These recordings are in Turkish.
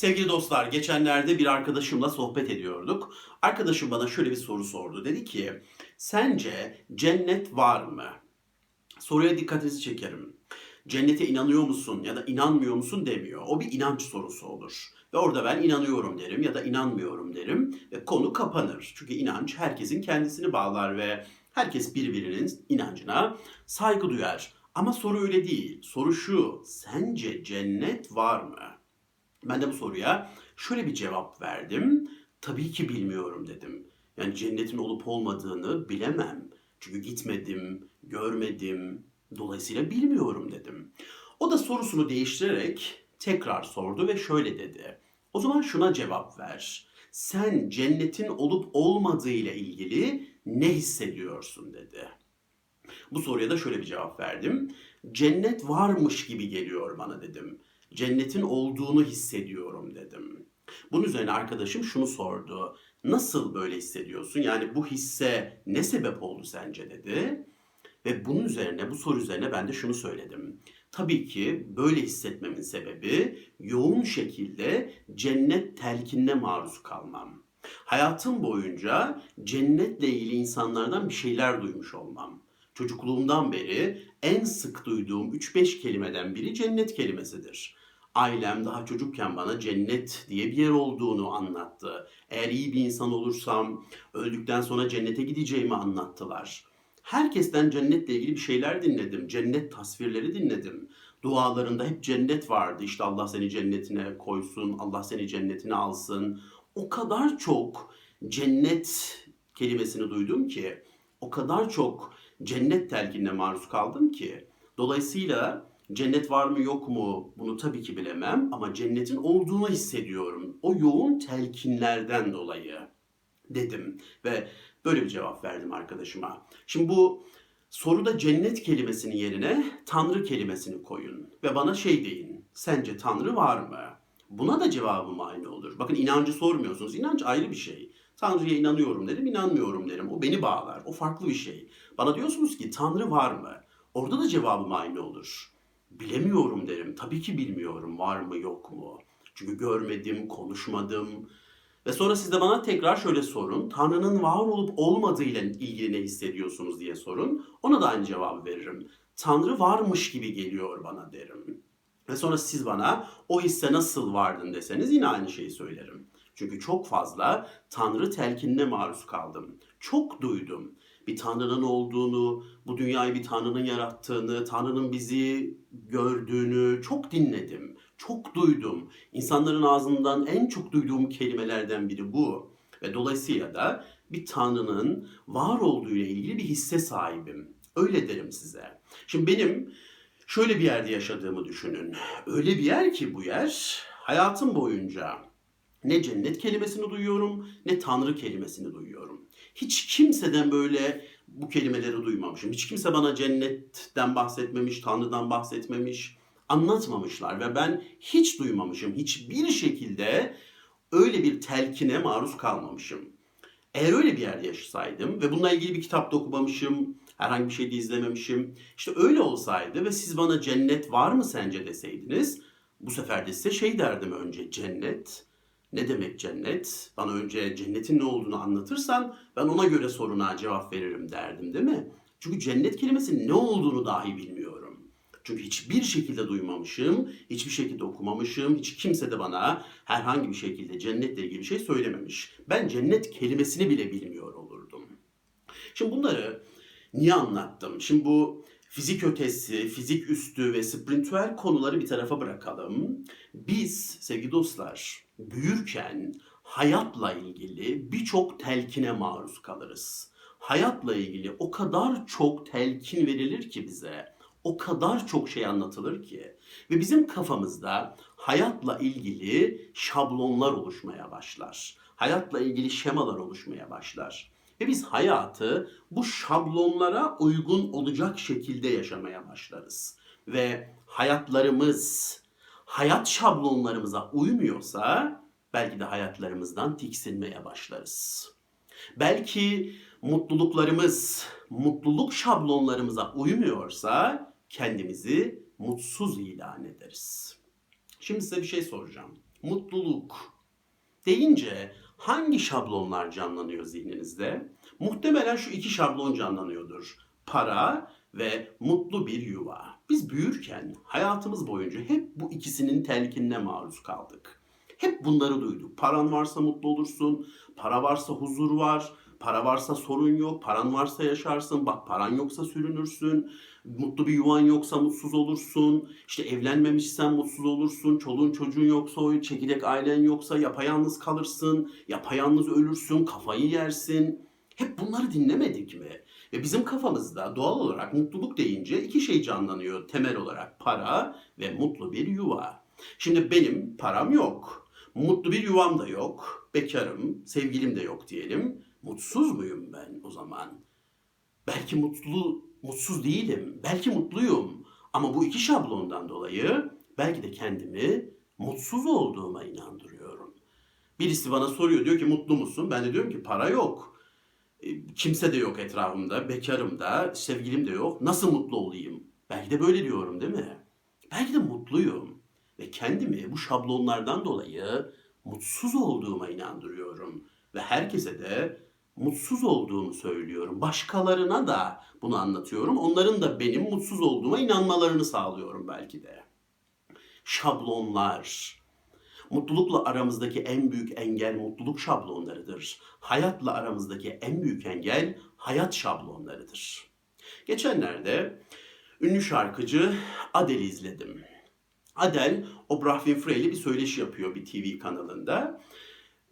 Sevgili dostlar, geçenlerde bir arkadaşımla sohbet ediyorduk. Arkadaşım bana şöyle bir soru sordu. Dedi ki, sence cennet var mı? Soruya dikkatinizi çekerim. Cennete inanıyor musun ya da inanmıyor musun demiyor. O bir inanç sorusu olur. Ve orada ben inanıyorum derim ya da inanmıyorum derim ve konu kapanır. Çünkü inanç herkesin kendisini bağlar ve herkes birbirinin inancına saygı duyar. Ama soru öyle değil. Soru şu, sence cennet var mı? Ben de bu soruya şöyle bir cevap verdim. Tabii ki bilmiyorum dedim. Yani cennetin olup olmadığını bilemem. Çünkü gitmedim, görmedim. Dolayısıyla bilmiyorum dedim. O da sorusunu değiştirerek tekrar sordu ve şöyle dedi. O zaman şuna cevap ver. Sen cennetin olup olmadığı ile ilgili ne hissediyorsun dedi. Bu soruya da şöyle bir cevap verdim. Cennet varmış gibi geliyor bana dedim. Cennetin olduğunu hissediyorum dedim. Bunun üzerine arkadaşım şunu sordu. Nasıl böyle hissediyorsun? Yani bu hisse ne sebep oldu sence dedi. Ve bunun üzerine, bu soru üzerine ben de şunu söyledim. Tabii ki böyle hissetmemin sebebi yoğun şekilde cennet telkinine maruz kalmam. Hayatım boyunca cennetle ilgili insanlardan bir şeyler duymuş olmam. Çocukluğumdan beri en sık duyduğum 3-5 kelimeden biri cennet kelimesidir. Ailem daha çocukken bana cennet diye bir yer olduğunu anlattı. Eğer iyi bir insan olursam öldükten sonra cennete gideceğimi anlattılar. Herkesten cennetle ilgili bir şeyler dinledim. Cennet tasvirleri dinledim. Dualarında hep cennet vardı. İşte Allah seni cennetine koysun, Allah seni cennetine alsın. O kadar çok cennet kelimesini duydum ki, o kadar çok cennet telkinine maruz kaldım ki. Dolayısıyla cennet var mı yok mu bunu tabii ki bilemem ama cennetin olduğunu hissediyorum. O yoğun telkinlerden dolayı dedim ve böyle bir cevap verdim arkadaşıma. Şimdi bu soruda cennet kelimesinin yerine tanrı kelimesini koyun ve bana şey deyin. Sence tanrı var mı? Buna da cevabım aynı olur. Bakın inancı sormuyorsunuz. İnanç ayrı bir şey. Tanrı'ya inanıyorum derim, inanmıyorum derim. O beni bağlar. O farklı bir şey. Bana diyorsunuz ki Tanrı var mı? Orada da cevabım aynı olur. Bilemiyorum derim. Tabii ki bilmiyorum. Var mı yok mu? Çünkü görmedim, konuşmadım. Ve sonra siz de bana tekrar şöyle sorun. Tanrı'nın var olup olmadığıyla ilgili ne hissediyorsunuz diye sorun. Ona da aynı cevabı veririm. Tanrı varmış gibi geliyor bana derim. Ve sonra siz bana o hisse nasıl vardın deseniz yine aynı şeyi söylerim. Çünkü çok fazla Tanrı telkinine maruz kaldım. Çok duydum. Bir Tanrı'nın olduğunu, bu dünyayı bir Tanrı'nın yarattığını, Tanrı'nın bizi gördüğünü çok dinledim. Çok duydum. İnsanların ağzından en çok duyduğum kelimelerden biri bu. Ve dolayısıyla da bir Tanrı'nın var olduğu ile ilgili bir hisse sahibim. Öyle derim size. Şimdi benim şöyle bir yerde yaşadığımı düşünün. Öyle bir yer ki bu yer hayatım boyunca ne cennet kelimesini duyuyorum ne tanrı kelimesini duyuyorum. Hiç kimseden böyle bu kelimeleri duymamışım. Hiç kimse bana cennetten bahsetmemiş, tanrıdan bahsetmemiş, anlatmamışlar ve ben hiç duymamışım. Hiçbir şekilde öyle bir telkine maruz kalmamışım. Eğer öyle bir yerde yaşasaydım ve bununla ilgili bir kitap da okumamışım, herhangi bir şey de izlememişim. İşte öyle olsaydı ve siz bana cennet var mı sence deseydiniz, bu sefer de size şey derdim önce cennet. Ne demek cennet? Bana önce cennetin ne olduğunu anlatırsan ben ona göre soruna cevap veririm derdim değil mi? Çünkü cennet kelimesinin ne olduğunu dahi bilmiyorum. Çünkü hiçbir şekilde duymamışım, hiçbir şekilde okumamışım, hiç kimse de bana herhangi bir şekilde cennetle ilgili bir şey söylememiş. Ben cennet kelimesini bile bilmiyor olurdum. Şimdi bunları niye anlattım? Şimdi bu fizik ötesi, fizik üstü ve sprintüel konuları bir tarafa bırakalım. Biz sevgili dostlar büyürken hayatla ilgili birçok telkine maruz kalırız. Hayatla ilgili o kadar çok telkin verilir ki bize, o kadar çok şey anlatılır ki ve bizim kafamızda hayatla ilgili şablonlar oluşmaya başlar. Hayatla ilgili şemalar oluşmaya başlar. Ve biz hayatı bu şablonlara uygun olacak şekilde yaşamaya başlarız. Ve hayatlarımız hayat şablonlarımıza uymuyorsa belki de hayatlarımızdan tiksinmeye başlarız. Belki mutluluklarımız mutluluk şablonlarımıza uymuyorsa kendimizi mutsuz ilan ederiz. Şimdi size bir şey soracağım. mutluluk deyince hangi şablonlar canlanıyor zihninizde? Muhtemelen şu iki şablon canlanıyordur. Para ve mutlu bir yuva. Biz büyürken hayatımız boyunca hep bu ikisinin telkinine maruz kaldık. Hep bunları duyduk. Paran varsa mutlu olursun, para varsa huzur var, para varsa sorun yok, paran varsa yaşarsın, bak paran yoksa sürünürsün, mutlu bir yuvan yoksa mutsuz olursun, işte evlenmemişsen mutsuz olursun, çoluğun çocuğun yoksa çekirdek ailen yoksa yapayalnız kalırsın, yapayalnız ölürsün, kafayı yersin. Hep bunları dinlemedik mi? Ve bizim kafamızda doğal olarak mutluluk deyince iki şey canlanıyor temel olarak. Para ve mutlu bir yuva. Şimdi benim param yok. Mutlu bir yuvam da yok. Bekarım, sevgilim de yok diyelim. Mutsuz muyum ben o zaman? Belki mutlu, mutsuz değilim. Belki mutluyum. Ama bu iki şablondan dolayı belki de kendimi mutsuz olduğuma inandırıyorum. Birisi bana soruyor diyor ki mutlu musun? Ben de diyorum ki para yok. E, Kimse de yok etrafımda. Bekarım da, sevgilim de yok. Nasıl mutlu olayım? Belki de böyle diyorum değil mi? Belki de mutluyum. Ve kendimi bu şablonlardan dolayı mutsuz olduğuma inandırıyorum. Ve herkese de mutsuz olduğumu söylüyorum. Başkalarına da bunu anlatıyorum. Onların da benim mutsuz olduğuma inanmalarını sağlıyorum belki de. Şablonlar. Mutlulukla aramızdaki en büyük engel mutluluk şablonlarıdır. Hayatla aramızdaki en büyük engel hayat şablonlarıdır. Geçenlerde ünlü şarkıcı Adele'i izledim. Adele, Oprah Winfrey ile bir söyleşi yapıyor bir TV kanalında.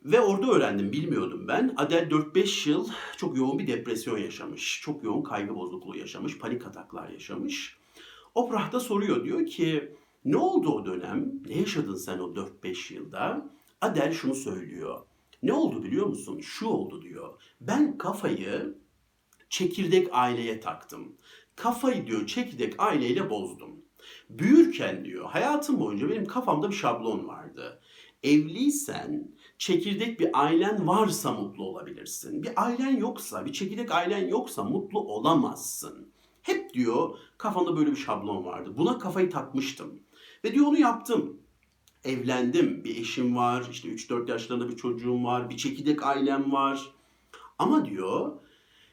Ve orada öğrendim, bilmiyordum ben. Adele 4-5 yıl çok yoğun bir depresyon yaşamış. Çok yoğun kaygı bozukluğu yaşamış, panik ataklar yaşamış. Oprah da soruyor, diyor ki ne oldu o dönem? Ne yaşadın sen o 4-5 yılda? Adele şunu söylüyor. Ne oldu biliyor musun? Şu oldu diyor. Ben kafayı çekirdek aileye taktım. Kafayı diyor çekirdek aileyle bozdum. Büyürken diyor hayatım boyunca benim kafamda bir şablon vardı. Evliysen çekirdek bir ailen varsa mutlu olabilirsin. Bir ailen yoksa, bir çekirdek ailen yoksa mutlu olamazsın. Hep diyor kafamda böyle bir şablon vardı. Buna kafayı takmıştım. Ve diyor onu yaptım. Evlendim, bir eşim var, işte 3-4 yaşlarında bir çocuğum var, bir çekirdek ailem var. Ama diyor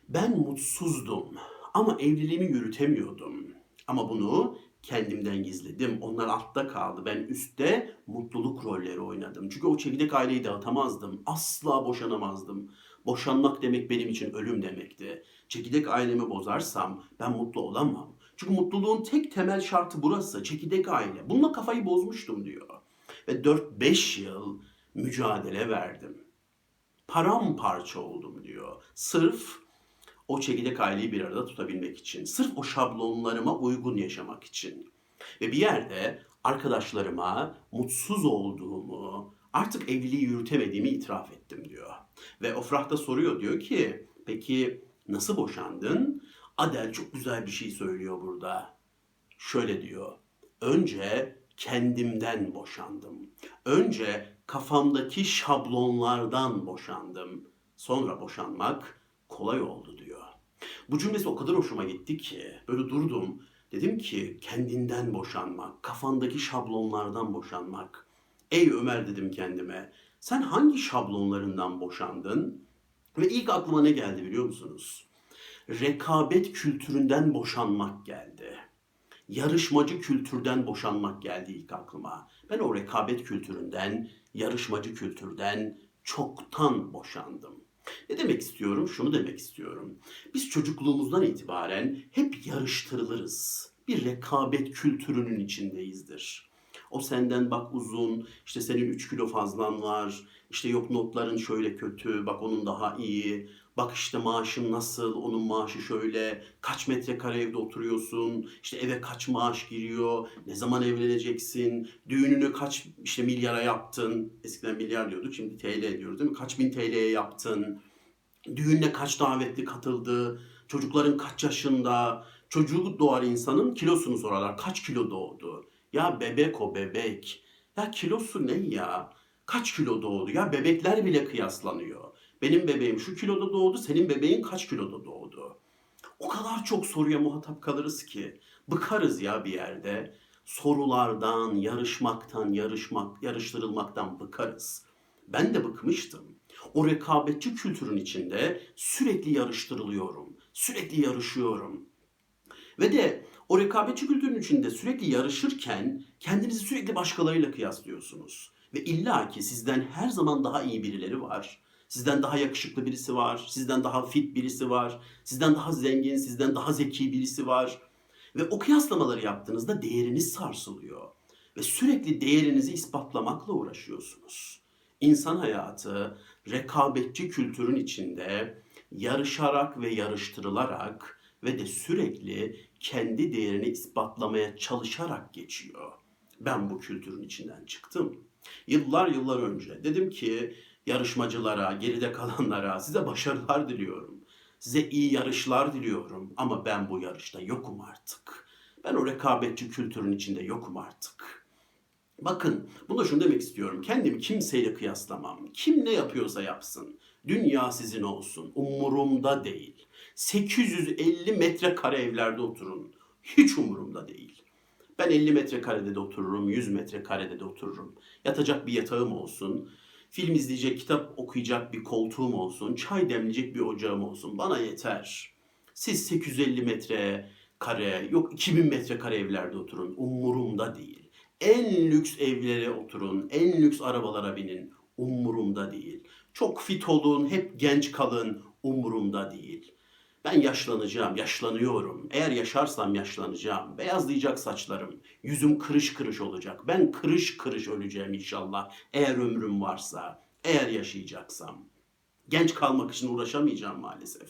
ben mutsuzdum ama evliliğimi yürütemiyordum. Ama bunu kendimden gizledim. Onlar altta kaldı. Ben üstte mutluluk rolleri oynadım. Çünkü o çekirdek aileyi dağıtamazdım. Asla boşanamazdım. Boşanmak demek benim için ölüm demekti. Çekirdek ailemi bozarsam ben mutlu olamam. Çünkü mutluluğun tek temel şartı burası. Çekirdek aile. Bununla kafayı bozmuştum diyor. Ve 4-5 yıl mücadele verdim. Paramparça oldum diyor. Sırf o çekirdek aileyi bir arada tutabilmek için. Sırf o şablonlarıma uygun yaşamak için. Ve bir yerde arkadaşlarıma mutsuz olduğumu, artık evliliği yürütemediğimi itiraf ettim diyor. Ve Ofrah da soruyor diyor ki peki nasıl boşandın? Adel çok güzel bir şey söylüyor burada. Şöyle diyor. Önce kendimden boşandım. Önce kafamdaki şablonlardan boşandım. Sonra boşanmak kolay oldu diyor. Bu cümlesi o kadar hoşuma gitti ki böyle durdum. Dedim ki kendinden boşanmak, kafandaki şablonlardan boşanmak. Ey Ömer dedim kendime. Sen hangi şablonlarından boşandın? Ve ilk aklıma ne geldi biliyor musunuz? Rekabet kültüründen boşanmak geldi. Yarışmacı kültürden boşanmak geldi ilk aklıma. Ben o rekabet kültüründen, yarışmacı kültürden çoktan boşandım. Ne demek istiyorum? Şunu demek istiyorum. Biz çocukluğumuzdan itibaren hep yarıştırılırız. Bir rekabet kültürünün içindeyizdir. O senden bak uzun, işte senin 3 kilo fazlan var, işte yok notların şöyle kötü, bak onun daha iyi, bak işte maaşın nasıl, onun maaşı şöyle, kaç metrekare evde oturuyorsun, işte eve kaç maaş giriyor, ne zaman evleneceksin, düğününü kaç işte milyara yaptın, eskiden milyar diyorduk şimdi TL diyoruz değil mi, kaç bin TL'ye yaptın, düğününe kaç davetli katıldı, çocukların kaç yaşında, çocuğu doğar insanın kilosunu sorarlar, kaç kilo doğdu, ya bebek o bebek. Ya kilosu ne ya? Kaç kilo doğdu? Ya bebekler bile kıyaslanıyor. Benim bebeğim şu kiloda doğdu, senin bebeğin kaç kiloda doğdu? O kadar çok soruya muhatap kalırız ki bıkarız ya bir yerde. sorulardan, yarışmaktan, yarışmak, yarıştırılmaktan bıkarız. Ben de bıkmıştım. O rekabetçi kültürün içinde sürekli yarıştırılıyorum. Sürekli yarışıyorum. Ve de o rekabetçi kültürün içinde sürekli yarışırken kendinizi sürekli başkalarıyla kıyaslıyorsunuz. Ve illa ki sizden her zaman daha iyi birileri var. Sizden daha yakışıklı birisi var. Sizden daha fit birisi var. Sizden daha zengin, sizden daha zeki birisi var. Ve o kıyaslamaları yaptığınızda değeriniz sarsılıyor. Ve sürekli değerinizi ispatlamakla uğraşıyorsunuz. İnsan hayatı rekabetçi kültürün içinde yarışarak ve yarıştırılarak ve de sürekli kendi değerini ispatlamaya çalışarak geçiyor. Ben bu kültürün içinden çıktım. Yıllar yıllar önce dedim ki yarışmacılara, geride kalanlara size başarılar diliyorum. Size iyi yarışlar diliyorum ama ben bu yarışta yokum artık. Ben o rekabetçi kültürün içinde yokum artık. Bakın, bunda şunu demek istiyorum. Kendimi kimseyle kıyaslamam. Kim ne yapıyorsa yapsın. Dünya sizin olsun. Umurumda değil. 850 metrekare evlerde oturun. Hiç umurumda değil. Ben 50 metrekarede de otururum, 100 metrekarede de otururum. Yatacak bir yatağım olsun. Film izleyecek, kitap okuyacak bir koltuğum olsun. Çay demleyecek bir ocağım olsun. Bana yeter. Siz 850 metre kare, yok 2000 metrekare evlerde oturun. Umurumda değil. En lüks evlere oturun, en lüks arabalara binin. Umurumda değil. Çok fit olun, hep genç kalın. Umurumda değil. Ben yaşlanacağım, yaşlanıyorum. Eğer yaşarsam yaşlanacağım. Beyazlayacak saçlarım. Yüzüm kırış kırış olacak. Ben kırış kırış öleceğim inşallah. Eğer ömrüm varsa, eğer yaşayacaksam. Genç kalmak için uğraşamayacağım maalesef.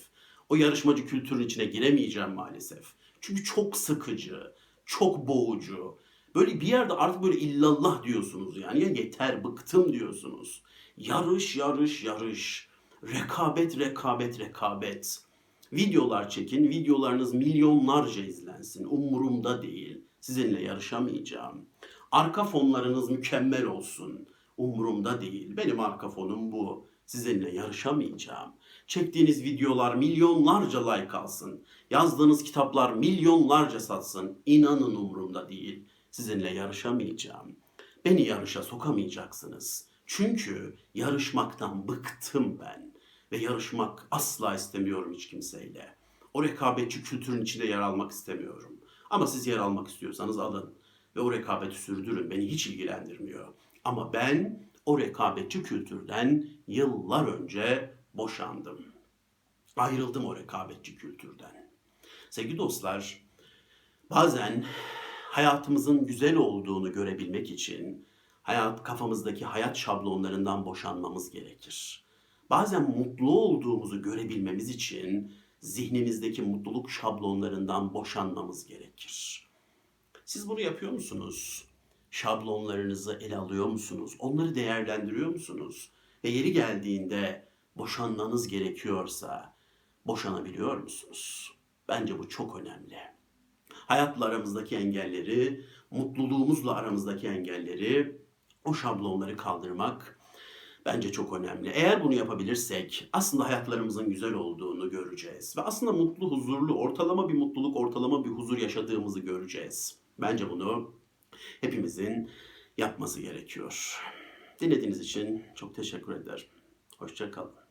O yarışmacı kültürün içine giremeyeceğim maalesef. Çünkü çok sıkıcı, çok boğucu. Böyle bir yerde artık böyle illallah diyorsunuz yani. Ya yeter, bıktım diyorsunuz. Yarış, yarış, yarış. Rekabet, rekabet, rekabet. Videolar çekin, videolarınız milyonlarca izlensin. Umurumda değil. Sizinle yarışamayacağım. Arka fonlarınız mükemmel olsun. Umurumda değil. Benim arka fonum bu. Sizinle yarışamayacağım. Çektiğiniz videolar milyonlarca like alsın. Yazdığınız kitaplar milyonlarca satsın. İnanın umurumda değil. Sizinle yarışamayacağım. Beni yarışa sokamayacaksınız. Çünkü yarışmaktan bıktım ben ve yarışmak asla istemiyorum hiç kimseyle. O rekabetçi kültürün içinde yer almak istemiyorum. Ama siz yer almak istiyorsanız alın ve o rekabeti sürdürün. Beni hiç ilgilendirmiyor. Ama ben o rekabetçi kültürden yıllar önce boşandım. Ayrıldım o rekabetçi kültürden. Sevgili dostlar, bazen hayatımızın güzel olduğunu görebilmek için hayat kafamızdaki hayat şablonlarından boşanmamız gerekir. Bazen mutlu olduğumuzu görebilmemiz için zihnimizdeki mutluluk şablonlarından boşanmamız gerekir. Siz bunu yapıyor musunuz? Şablonlarınızı ele alıyor musunuz? Onları değerlendiriyor musunuz? Ve yeri geldiğinde boşanmanız gerekiyorsa boşanabiliyor musunuz? Bence bu çok önemli. Hayatla aramızdaki engelleri, mutluluğumuzla aramızdaki engelleri, o şablonları kaldırmak bence çok önemli. Eğer bunu yapabilirsek aslında hayatlarımızın güzel olduğunu göreceğiz. Ve aslında mutlu, huzurlu, ortalama bir mutluluk, ortalama bir huzur yaşadığımızı göreceğiz. Bence bunu hepimizin yapması gerekiyor. Dinlediğiniz için çok teşekkür ederim. Hoşçakalın.